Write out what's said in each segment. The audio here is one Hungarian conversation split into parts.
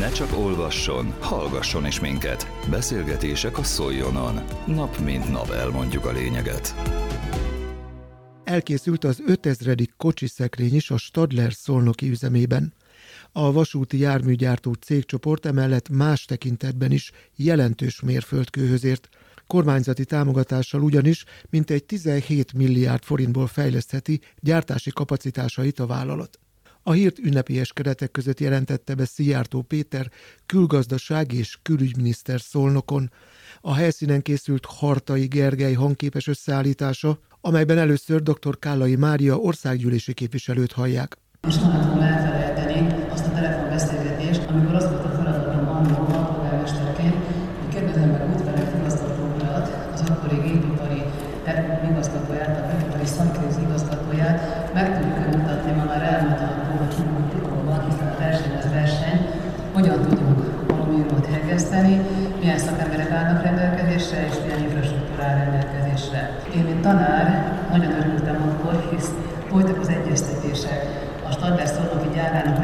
Ne csak olvasson, hallgasson is minket. Beszélgetések a Szoljonon. Nap mint nap elmondjuk a lényeget. Elkészült az 5000. kocsiszekrény is a Stadler szolnoki üzemében. A vasúti járműgyártó cégcsoport emellett más tekintetben is jelentős mérföldkőhöz ért. Kormányzati támogatással ugyanis mintegy 17 milliárd forintból fejlesztheti gyártási kapacitásait a vállalat. A hírt ünnepélyes keretek között jelentette be Szijjártó Péter, külgazdaság és külügyminiszter szolnokon. A helyszínen készült Hartai Gergely hangképes összeállítása, amelyben először dr. Kállai Mária országgyűlési képviselőt hallják. Most nem tudom elfelejteni azt a telefonbeszélgetést, amikor az volt a feladatom annól a polgármesterként, hogy kérdezem meg útvelek igazgató urat, az akkori gépipari igazgatóját, a gépipari szankrész igazgatóját, meg tudjuk mutatni, ma már elmondható, hogy titkokban, hiszen a verseny az verseny, hogyan tudunk valamiről hegeszteni, milyen szakemberek állnak rendelkezésre, és milyen infrastruktúra áll rendelkezésre. Én, mint tanár, nagyon örültem akkor, hisz folytak az egyeztetések a Stadler szolnoki gyárának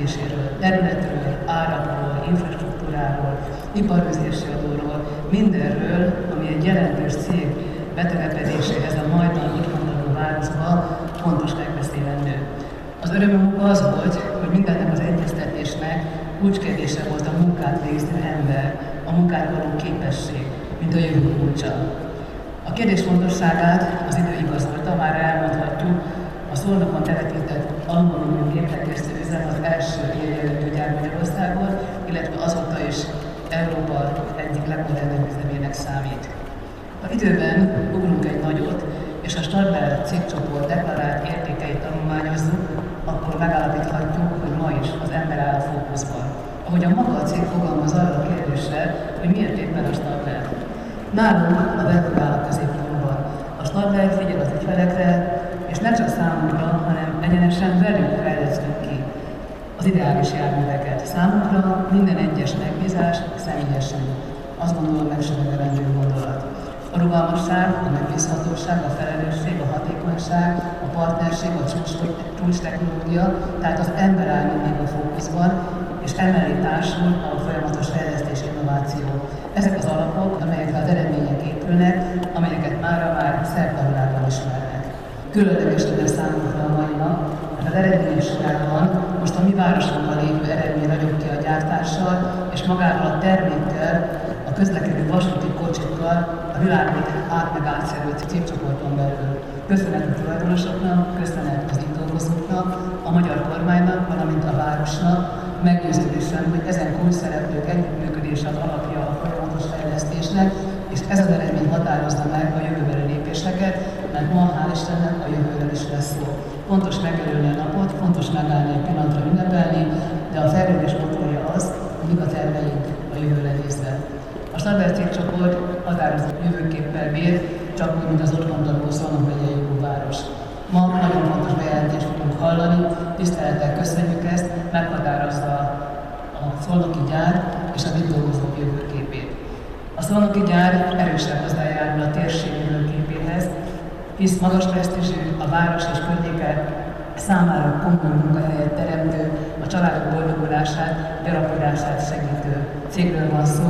megépítéséről, területről, árakról, infrastruktúráról, iparüzési adóról, mindenről, ami egy jelentős cég betelepedéséhez a majdan itt mondható városba fontos megbeszélendő. Az örömöm az volt, hogy mindennek az egyeztetésnek kulcskérdése volt a munkát végző ember, a munkát való képesség, mint a jövő kulcsa. A kérdés fontosságát az idő igazolta, már elmondhatjuk, a Szolnokon telepített alumínium géptekésztő üzem az első gyár Magyarországon, illetve azóta is Európa egyik legmodernebb üzemének számít. Ha időben ugrunk egy nagyot, és a Stadler cégcsoport deklarált értékeit tanulmányozzuk, akkor megállapíthatjuk, hogy ma is az ember áll a fókuszban. Ahogy a maga a cég fogalmaz arra a kérdésre, hogy miért éppen a Stadler. Nálunk a vendég áll a középpontban. A Stadler figyel az ügyfelekre, és nem csak számunkra, hanem egyenesen velünk fejlesztünk ki az ideális járműveket. Számunkra minden egyes megbízás személyesen. Azt gondolom megsebegevendő gondolat. A rugalmasság, a megbízhatóság, a felelősség, a hatékonyság, a partnerség, a csúcs, csúcs technológia, tehát az ember áll mindig a fókuszban, és emellé társul a folyamatos fejlesztés innováció. Ezek az alapok, amelyekre az eredmények épülnek, amelyeket mára már szerte világban ismernek. Különleges lenne számunkra a mai nap, mert az eredményes sorában most a mi városunkban lévő eredmény ragyog ki a gyártással, és magával a termékkel, a közlekedő vasúti kocsikkal a világot át meg átszerült cégcsoporton belül. Köszönet a tulajdonosoknak, köszönet az itt dolgozóknak, a magyar kormánynak, valamint a városnak, meggyőződésem, hogy ezen kulcs szereplők együttműködése az alapja a folyamatos fejlesztésnek, és ez az eredmény határozza meg a jövőbeli lépéseket, mert ma Istennek a jövőről is lesz szó. Fontos megjelölni a napot, fontos megállni egy pillanatra ünnepelni, de a fejlődés motorja az, hogy mik a terveink a jövőre nézve. A Standard cégcsoport határozott jövőképpel bír, csak úgy, mint az otthon tanuló Szolnok megyei város. Ma nagyon fontos bejelentést fogunk hallani, tisztelettel köszönjük ezt, meghatározza a szolnoki gyár és a itt dolgozók jövőképét. A szolnoki gyár erősen hozzájárul a térség hisz magas presztízsű a város és környéke számára komoly munkahelyet teremtő, a családok boldogulását, gyarapodását segítő cégről van szó,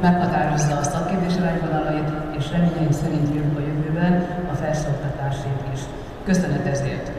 meghatározza a szakképzés irányvonalait, és reményeim szerint jövő a jövőben a felsőoktatásét is. Köszönet ezért!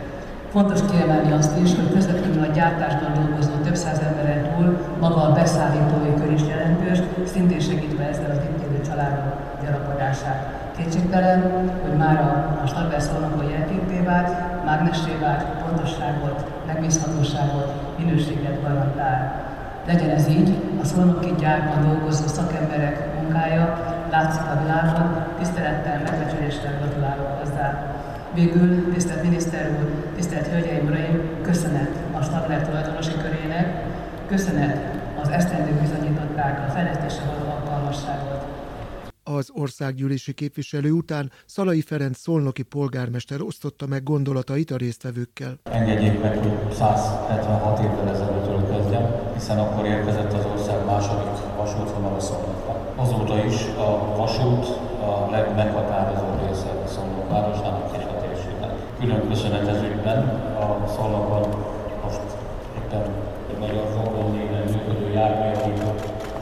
Fontos kiemelni azt is, hogy közvetlenül a gyártásban dolgozó több száz emberen túl maga a beszállítói kör is jelentős, szintén segítve ezzel az itt élő családok gyarapodását. Kétségtelen, hogy már a, a Stadler szolnokon jelképé vált, mágnessé vált, pontosságot, megbízhatóságot, minőséget garantál. Legyen ez így, a szolnoki gyárban dolgozó szakemberek munkája látszik a világon, tisztelettel, megbecsüléssel gratulálok hozzá. Végül, tisztelt miniszter úr, tisztelt hölgyeim, uraim, köszönet a Stadler tulajdonosi körének, köszönet az esztendők bizonyították a fejlesztésre való alkalmasságot. Az országgyűlési képviselő után Szalai Ferenc szolnoki polgármester osztotta meg gondolatait a résztvevőkkel. Engedjék meg, hogy 176 évvel ezelőttől kezdjem, hiszen akkor érkezett az ország második vasútvonal a Szolnokra. Azóta is a vasút a legmeghatározóbb része a Szolnok városának és a térségnek. Külön köszönet ez a Szolnokon most éppen egy magyar forró néven működő járműjavító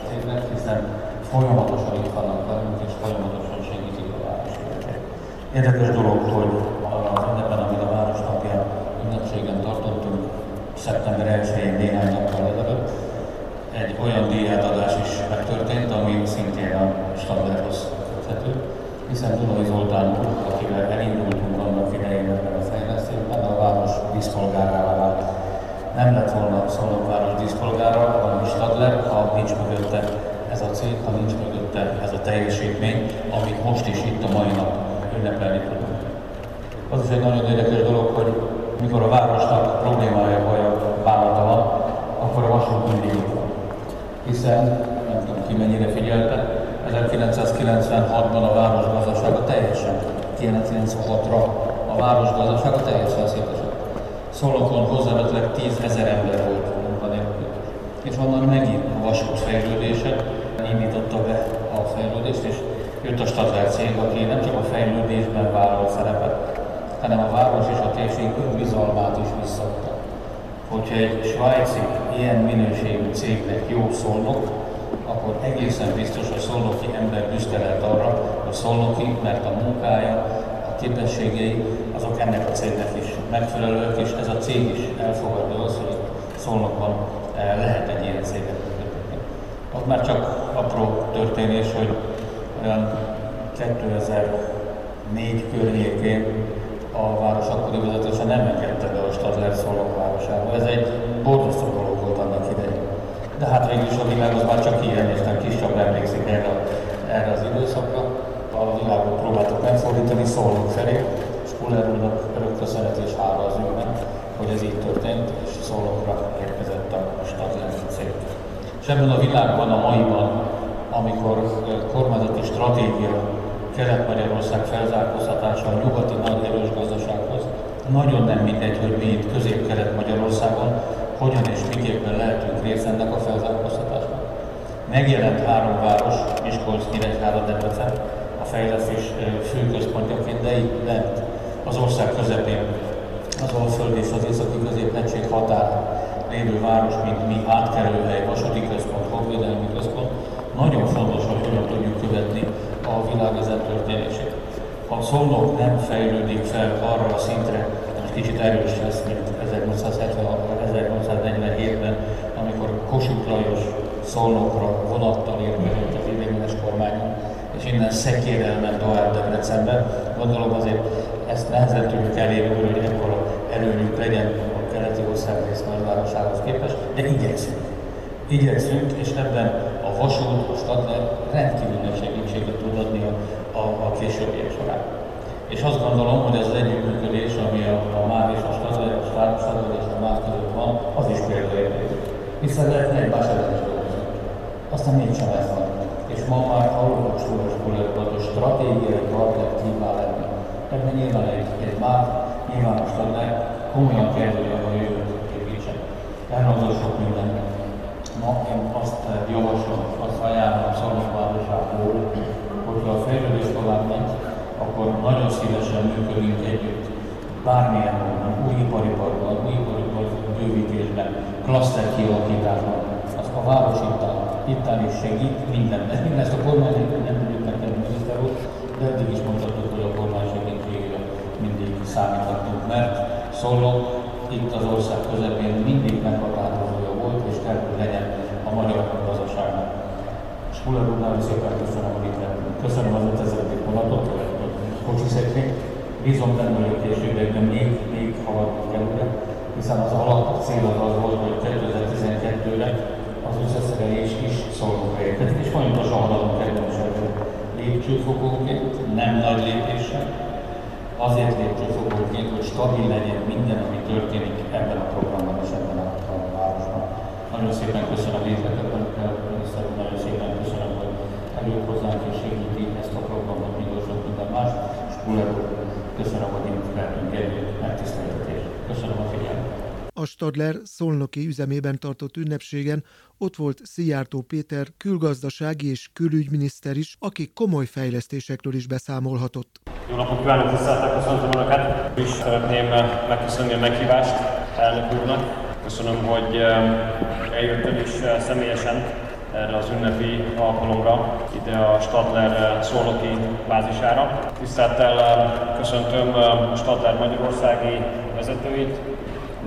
cégnek, hiszen folyamatosan itt vannak velünk, és folyamatosan segítik a város Érdekes dolog, hogy az ünnepen, amit a Városnapja ünnepségen tartottunk, szeptember 1-én néhány nappal ezelőtt, egy olyan díjátadás is megtörtént, ami szintén a Stadlerhoz köthető, hiszen Dunai Zoltán úr, akivel elindultunk annak idején ebben a fejlesztésben, a város díszpolgárává vált. Nem lett volna Szolnok város díszpolgára, hanem Stadler, ha nincs mögötte ez a cég, ha nincs mögötte ez a teljesítmény, amit most is itt a mai nap. Az is egy nagyon érdekes dolog, hogy mikor a városnak problémája, vagy a bánata van, akkor a vasút mindig van. Hiszen, nem tudom ki mennyire figyelte, 1996-ban a város gazdasága teljesen, 1996-ra a város gazdasága teljesen szétesett. Szolnokon hozzávetőleg 10 ezer ember volt munkanélkül. És onnan megint a vasút fejlődése indította be a fejlődést, és jött a Stadler cég, aki nem csak a fejlődésben vállal szerepet, hanem a város és a térség önbizalmát is visszadta. Hogyha egy svájci ilyen minőségű cégnek jó szólnok, akkor egészen biztos a szolnoki ember büszke lehet arra, hogy szolnoki, mert a munkája, a képességei, azok ennek a cégnek is megfelelőek, és ez a cég is elfogadja azt, hogy szolnokban eh, lehet egy ilyen céget működtetni. Ott már csak apró történés, hogy olyan 2004 környékén a város akkori vezetése nem engedte be a Stadler Szolnok városába. Ez egy borzasztó dolog volt annak idején. De hát végül is a világ az már csak ilyen, és nem kis csak emlékszik erre, erre az időszakra. A világot próbáltuk megfordítani Szolnok felé, és Kuller úrnak örök köszönet hála az ügyben, hogy ez így történt, és Szolnokra érkezett a Stadler cég. És ebben a világban, a maiban, amikor kormányzati stratégia Kelet-Magyarország felzárkóztatása a nyugati nagy gazdasághoz, nagyon nem mindegy, hogy mi itt Közép-Kelet-Magyarországon hogyan és miképpen lehetünk részt ennek a felzárkóztatásnak. Megjelent három város, Miskolc, Nyíregyháza, Debrecen, a fejlesztés főközpontjaként, de itt lent, az ország közepén, az Alföld és az északi középhegység határ lévő város, mint mi átkerülhely, vasúti központ, honvédelmi központ, nagyon fontos, hogy hogyan tudjuk követni a világ ezen történését. Ha Szolnok nem fejlődik fel arra a szintre, most kicsit erős lesz, mint 1876-1847-ben, amikor Kossuth Lajos Szolnokra vonattal érkezett az idéglenes kormányon, és innen szekérrel ment tovább Debrecenbe. Gondolom azért ezt nehezen tudjuk elérni, hogy ekkora előnyünk legyen a keleti országrész nagyvárosához képest, de igyekszünk. Igyekszünk, és ebben a vasút, a Stadler rendkívül nagy segítséget tud adni a, a, a későbbiek során. És azt gondolom, hogy ez az együttműködés, ami a, a MÁV és a Stadler, a és a MÁV között van, az is példaértékű. Hiszen lehetne egy is dolgozni. Aztán mégsem ez van. És ma már alulnak súlyos kultúrban a stratégiai partner kíván lenni. Ebben nyilván egy, egy MÁV, nyilván a Stadler komolyan kezdője a jövőt építsen. Elmondom sok mindent. Ma én azt javaslom, azt ajánlom Szolnokvárosából, hogyha a fejlődés tovább megy, akkor nagyon szívesen működünk együtt bármilyen módon, új ipariparban, új iparipar bővítésben, klaszter kialakításban. Az a város ittán, ittán is segít minden. Ez minden ezt a kormány nem tudjuk megtenni, miniszter úr, de eddig is mondhatjuk, hogy a kormány segítségére mindig számíthatunk, mert Szolnok itt az ország közepén mindig meghatározója volt, és kell, hogy legyen a magyar gazdaságnak. És Muller úrnál szépen köszönöm, hogy itt Köszönöm az 5000. vonatot, kocsiszekrény. Bízom benne, hogy a későbbiekben még, még haladni kell hiszen az alap cél az az volt, hogy 2012-re az összeszerelés is szólókra érkezik, és folyamatosan haladunk előbb lépcsőfokonként, nem nagy lépéssel, azért lépcsőfokonként, hogy stabil legyen minden, ami történik ebben a programban és ebben a, városban. Nagyon szépen köszönöm a részletet nagyon szépen köszönöm, eljött hozzánk és segíti ezt a programot, mint sok minden más. Muller köszönöm, hogy itt lehetünk együtt. Köszönöm a figyelmet. A Stadler szolnoki üzemében tartott ünnepségen ott volt Szijjártó Péter külgazdasági és külügyminiszter is, aki komoly fejlesztésekről is beszámolhatott. Jó napot kívánok, tiszteltek, köszöntöm Önöket! És szeretném megköszönni a meghívást elnök úrnak. Köszönöm, hogy eljöttem is személyesen erre az ünnepi alkalomra, ide a Stadler szolnoki bázisára. Tisztelettel köszöntöm a Stadler Magyarországi vezetőit,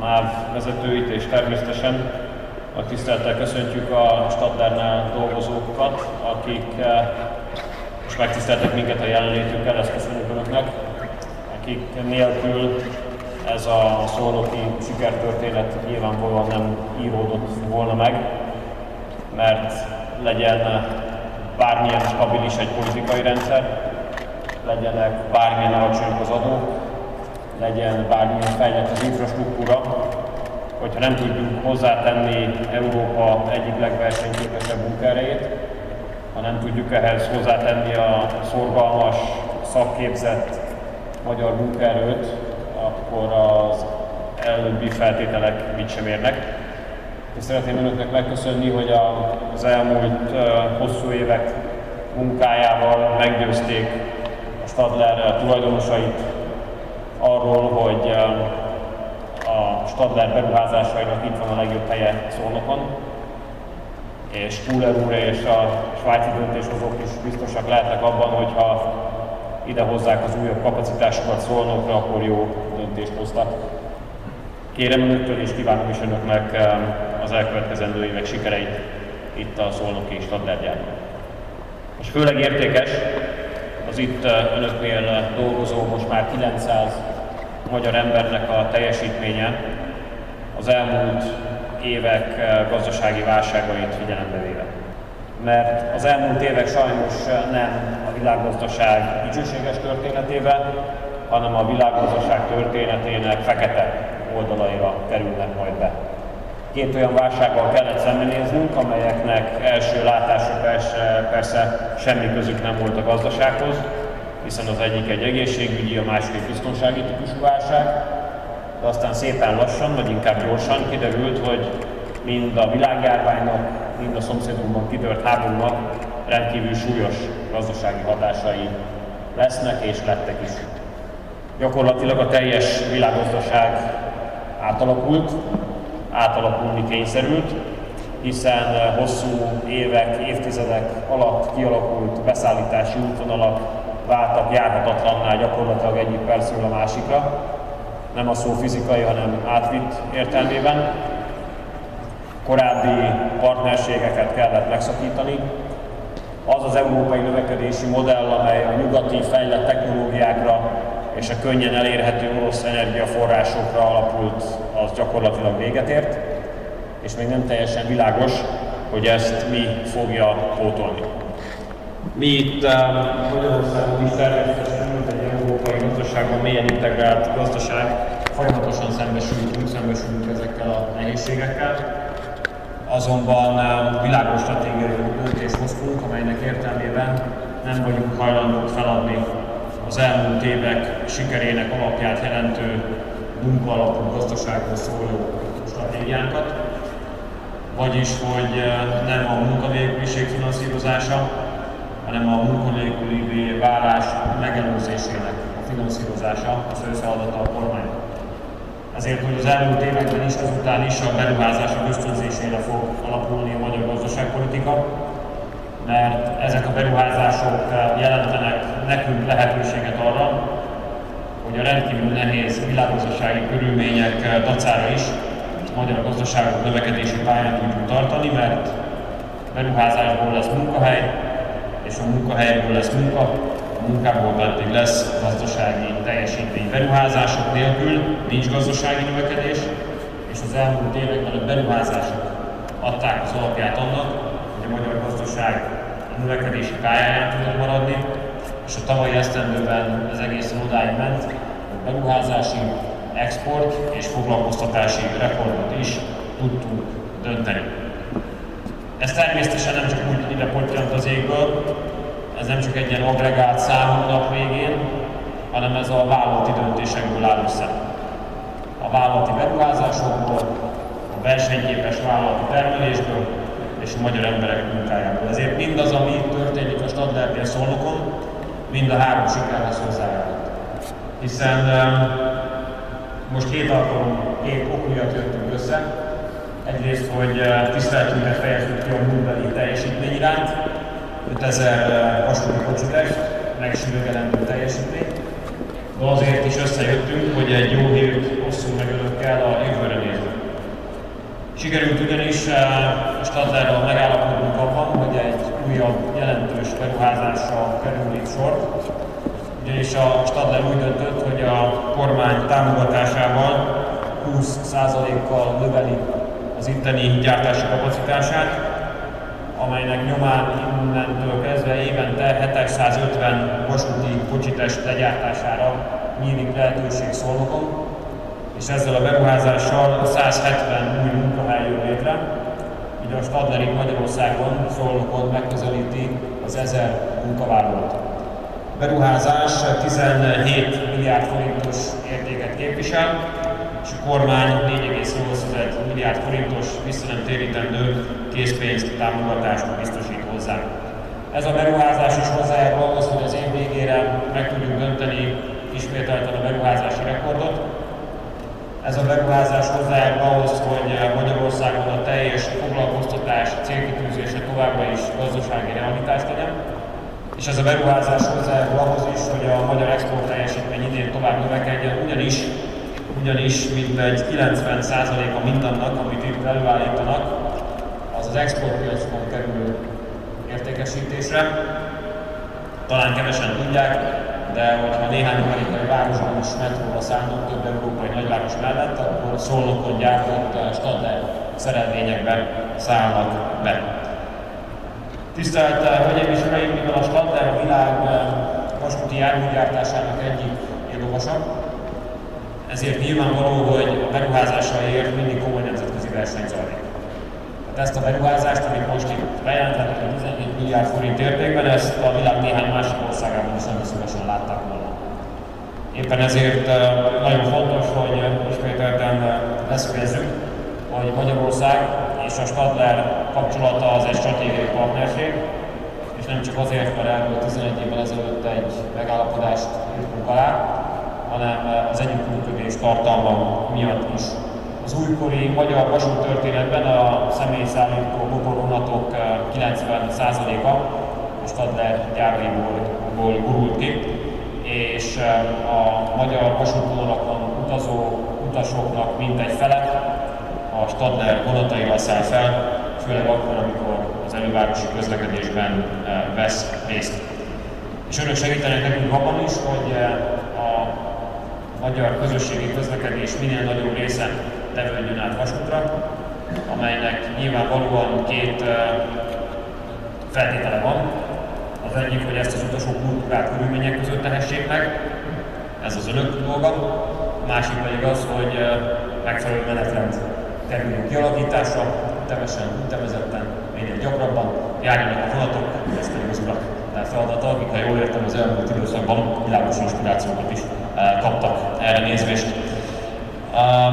MÁV vezetőit és természetesen a tisztelettel köszöntjük a Stadlernál dolgozókat, akik most megtiszteltek minket a jelenlétükkel, ezt köszönjük Önöknek, akik nélkül ez a szolnoki sikertörténet nyilvánvalóan nem íródott volna meg, mert legyen bármilyen stabilis egy politikai rendszer, legyenek bármilyen alacsonyak az adók, legyen bármilyen fejlett az infrastruktúra, hogyha nem tudjuk hozzátenni Európa egyik legversenyképesebb munkaerejét, ha nem tudjuk ehhez hozzátenni a szorgalmas, szakképzett magyar munkaerőt, akkor az előbbi feltételek mit sem érnek. És szeretném önöknek megköszönni, hogy az elmúlt hosszú évek munkájával meggyőzték a Stadler tulajdonosait arról, hogy a Stadler beruházásainak itt van a legjobb helye Szolnokon, és Kuller úr és a svájci döntéshozók is biztosak lehetnek abban, hogyha ide hozzák az újabb kapacitásokat Szolnokra, akkor jó döntést hoztak. Kérem önöktől és kívánom is önöknek az elkövetkezendő évek sikereit itt a Szolnoki Stadlergyárban. És főleg értékes az itt önöknél dolgozó, most már 900 magyar embernek a teljesítménye az elmúlt évek gazdasági válságait figyelembe véve. Mert az elmúlt évek sajnos nem a világgazdaság dicsőséges történetébe, hanem a világgazdaság történetének fekete oldalaira kerülnek majd be. Két olyan válsággal kellett szembenéznünk, amelyeknek első látásra persze, persze semmi közük nem volt a gazdasághoz, hiszen az egyik egy egészségügyi, a másik biztonsági típusú válság, de aztán szépen lassan, vagy inkább gyorsan kiderült, hogy mind a világjárványnak, mind a szomszédunkban kitört háborúnak rendkívül súlyos gazdasági hatásai lesznek és lettek is. Gyakorlatilag a teljes világgazdaság átalakult, átalakulni kényszerült, hiszen hosszú évek, évtizedek alatt kialakult beszállítási útvonalak váltak járhatatlanná gyakorlatilag egyik percről a másikra, nem a szó fizikai, hanem átvitt értelmében. Korábbi partnerségeket kellett megszakítani. Az az európai növekedési modell, amely a nyugati fejlett technológiákra és a könnyen elérhető orosz energiaforrásokra alapult, az gyakorlatilag véget ért, és még nem teljesen világos, hogy ezt mi fogja pótolni. Mi itt uh, Magyarországon is természetesen, mint egy európai gazdaságban mélyen integrált gazdaság, folyamatosan szembesülünk, szembesülünk ezekkel a nehézségekkel. Azonban uh, világos stratégiai döntést hoztunk, amelynek értelmében nem vagyunk hajlandók feladni az elmúlt évek sikerének alapját jelentő munkaalapú gazdaságról szóló stratégiánkat, vagyis hogy nem a munkanélküliség finanszírozása, hanem a munkanélküli válás megelőzésének a finanszírozása az ő feladata a kormány. Ezért, hogy az elmúlt években is, ezután is a beruházások ösztönzésére fog alapulni a magyar gazdaságpolitika, mert ezek a beruházások jelentenek nekünk lehetőséget arra, hogy a rendkívül nehéz világgazdasági körülmények dacára is magyar gazdaságok növekedési pályán tudjuk tartani, mert beruházásból lesz munkahely, és a munkahelyből lesz munka, a munkából pedig lesz gazdasági teljesítmény. Beruházások nélkül nincs gazdasági növekedés, és az elmúlt években a beruházások adták az alapját annak, hogy a magyar gazdaság a növekedési pályáján tudott maradni, és a tavalyi esztendőben ez egészen odáig ment, hogy beruházási, export és foglalkoztatási rekordot is tudtunk dönteni. Ez természetesen nem csak úgy ide pottyant az égből, ez nem csak egy ilyen agregált szám nap végén, hanem ez a vállalati döntésekből áll össze. A vállalati beruházásokból, a versenyképes vállalati termelésből és a magyar emberek munkájából. Ezért mindaz, ami történik a Stadlernél Szolnokon, mind a három sikerhez hozzájárult. Hiszen most két alkalom, két ok miatt jöttünk össze. Egyrészt, hogy tiszteletünket fejezzük ki a múltbeli teljesítmény iránt, 5000 vasúti kocsitest, megsülögelendő teljesítmény, de azért is összejöttünk, hogy egy jó hírt osszunk meg önökkel a jövőre nézve. Sikerült ugyanis a Stadlerral megállapodnunk abban, hogy egy újabb jelentős beruházásra kerül sor, ugyanis a Stadler úgy döntött, hogy a kormány támogatásával 20%-kal növeli az itteni gyártási kapacitását, amelynek nyomán innentől kezdve évente 750 vasúti kocsitest legyártására nyílik lehetőség Szolnokon, és ezzel a beruházással 170 új munkahely jön létre, így a Stadlerig Magyarországon Szolnokon megközelíti az 1000 munkavállalót. Beruházás 17 milliárd forintos értéket képvisel, és a kormány 4,8 milliárd forintos visszanemtérítendő készpénzt támogatást biztosít hozzá. Ez a beruházás is hozzájárul ahhoz, hogy az év végére meg tudjuk dönteni ismételten a beruházási rekordot. Ez a beruházás hozzájárul ahhoz, hogy Magyarországon a teljes foglalkoztatás célkitűzése továbbra is gazdasági realitás legyen. És ez a beruházás hozzájárul ahhoz is, hogy a magyar export teljesítmény idén tovább növekedjen, ugyanis ugyanis mintegy 90%-a mindannak, amit itt előállítanak, az az exportpiacon kerül értékesítésre. Talán kevesen tudják, de hogyha néhány amerikai városban is metróra szállnak több európai nagyváros mellett, akkor Szolnokon gyártott Stadler szerelvényekbe szállnak be. Tisztelt eh, Hölgyeim és Uraim, mivel a Stadler a világ eh, vasúti járműgyártásának egyik éllovasa, ezért nyilvánvaló, hogy a beruházásaért mindig komoly nemzetközi verseny zajlik. Tehát ezt a beruházást, amit most itt bejelentettek, 14 milliárd forint értékben, ezt a világ néhány másik országában is nem szívesen látták volna. Éppen ezért nagyon fontos, hogy ismételten leszögezzük, hogy Magyarország és a Stadler kapcsolata az egy stratégiai partnerség, és nem csak azért, mert erről 11 évvel ezelőtt egy megállapodást írtunk alá, hanem eh, az együttműködés tartalma miatt is. Az újkori magyar vasúttörténetben a személyszállító motorvonatok 90%-a eh, a Stadler gyáraiból gurult ki, és eh, a magyar vasútvonalakon utazó utasoknak mintegy fele a Stadler vonataival száll fel, főleg akkor, amikor az elővárosi közlekedésben vesz részt. És önök segítenek nekünk abban is, hogy magyar közösségi közlekedés minél nagyobb része tevődjön át vasútra, amelynek nyilvánvalóan két feltétele van. Az egyik, hogy ezt az utasok kultúrát körülmények között tehessék meg, ez az önök dolga. A másik pedig az, hogy megfelelő menetrend kerüljön kialakításra, ütemesen, ütemezetten, minél gyakrabban járjanak a vonatok, ez pedig az urak feladata, akik, ha jól értem, az elmúlt időszakban világos inspirációkat is kaptak erre nézvést.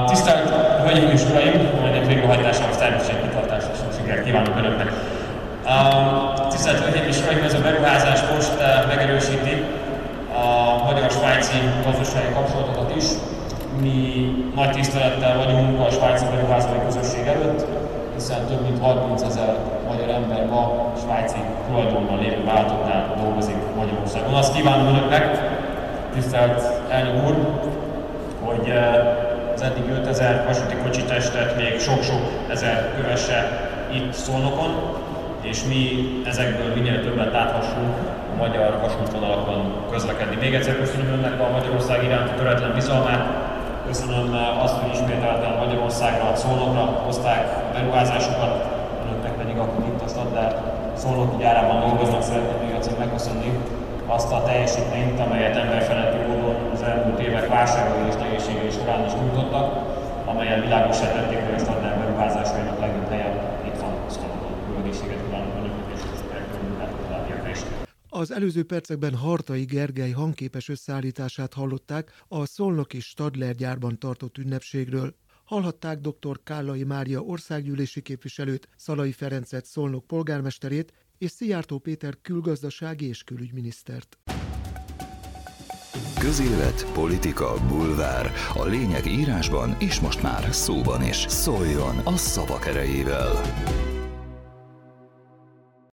Tisztelt Hölgyeim és Uraim, majd végrehajtásához természetesen kitartásra sok sikert kívánok Önöknek. Tisztelt Hölgyeim és Uraim, ez a beruházás most megerősíti a magyar-svájci gazdasági kapcsolatokat is. Mi nagy tisztelettel vagyunk a svájci beruházói közösség előtt, hiszen több mint 30 ezer magyar ember ma svájci tulajdonban lévő vállalatoknál dolgozik Magyarországon. Azt kívánom Önöknek, tisztelt elnök úr, hogy eh, az eddig 5000 vasúti kocsitestet még sok-sok ezer kövesse itt Szolnokon, és mi ezekből minél többet láthassunk a magyar vasútvonalakon közlekedni. Még egyszer köszönöm önnek a Magyarország iránti töretlen bizalmát, köszönöm eh, azt, hogy ismételten Magyarországra, Szolnokra hozták a beruházásokat, önöknek pedig, akik itt a Stadler Szolnoki gyárában dolgoznak, szeretném még egyszer megköszönni azt a teljesítményt, amelyet emberfeletti módon az elmúlt évek válságai és nehézségei során is nyújtottak, amelyen világosá tették, hogy a standard beruházásainak legjobb helyen itt van Szolnokon. Jó egészséget kívánok önöknek és az előző percekben Hartai Gergely hangképes összeállítását hallották a Szolnoki Stadler gyárban tartott ünnepségről. Hallhatták dr. Kállai Mária országgyűlési képviselőt, Szalai Ferencet Szolnok polgármesterét és Szijjártó Péter külgazdasági és külügyminisztert. Közélet, politika, bulvár. A lényeg írásban és most már szóban is. Szóljon a szavak erejével!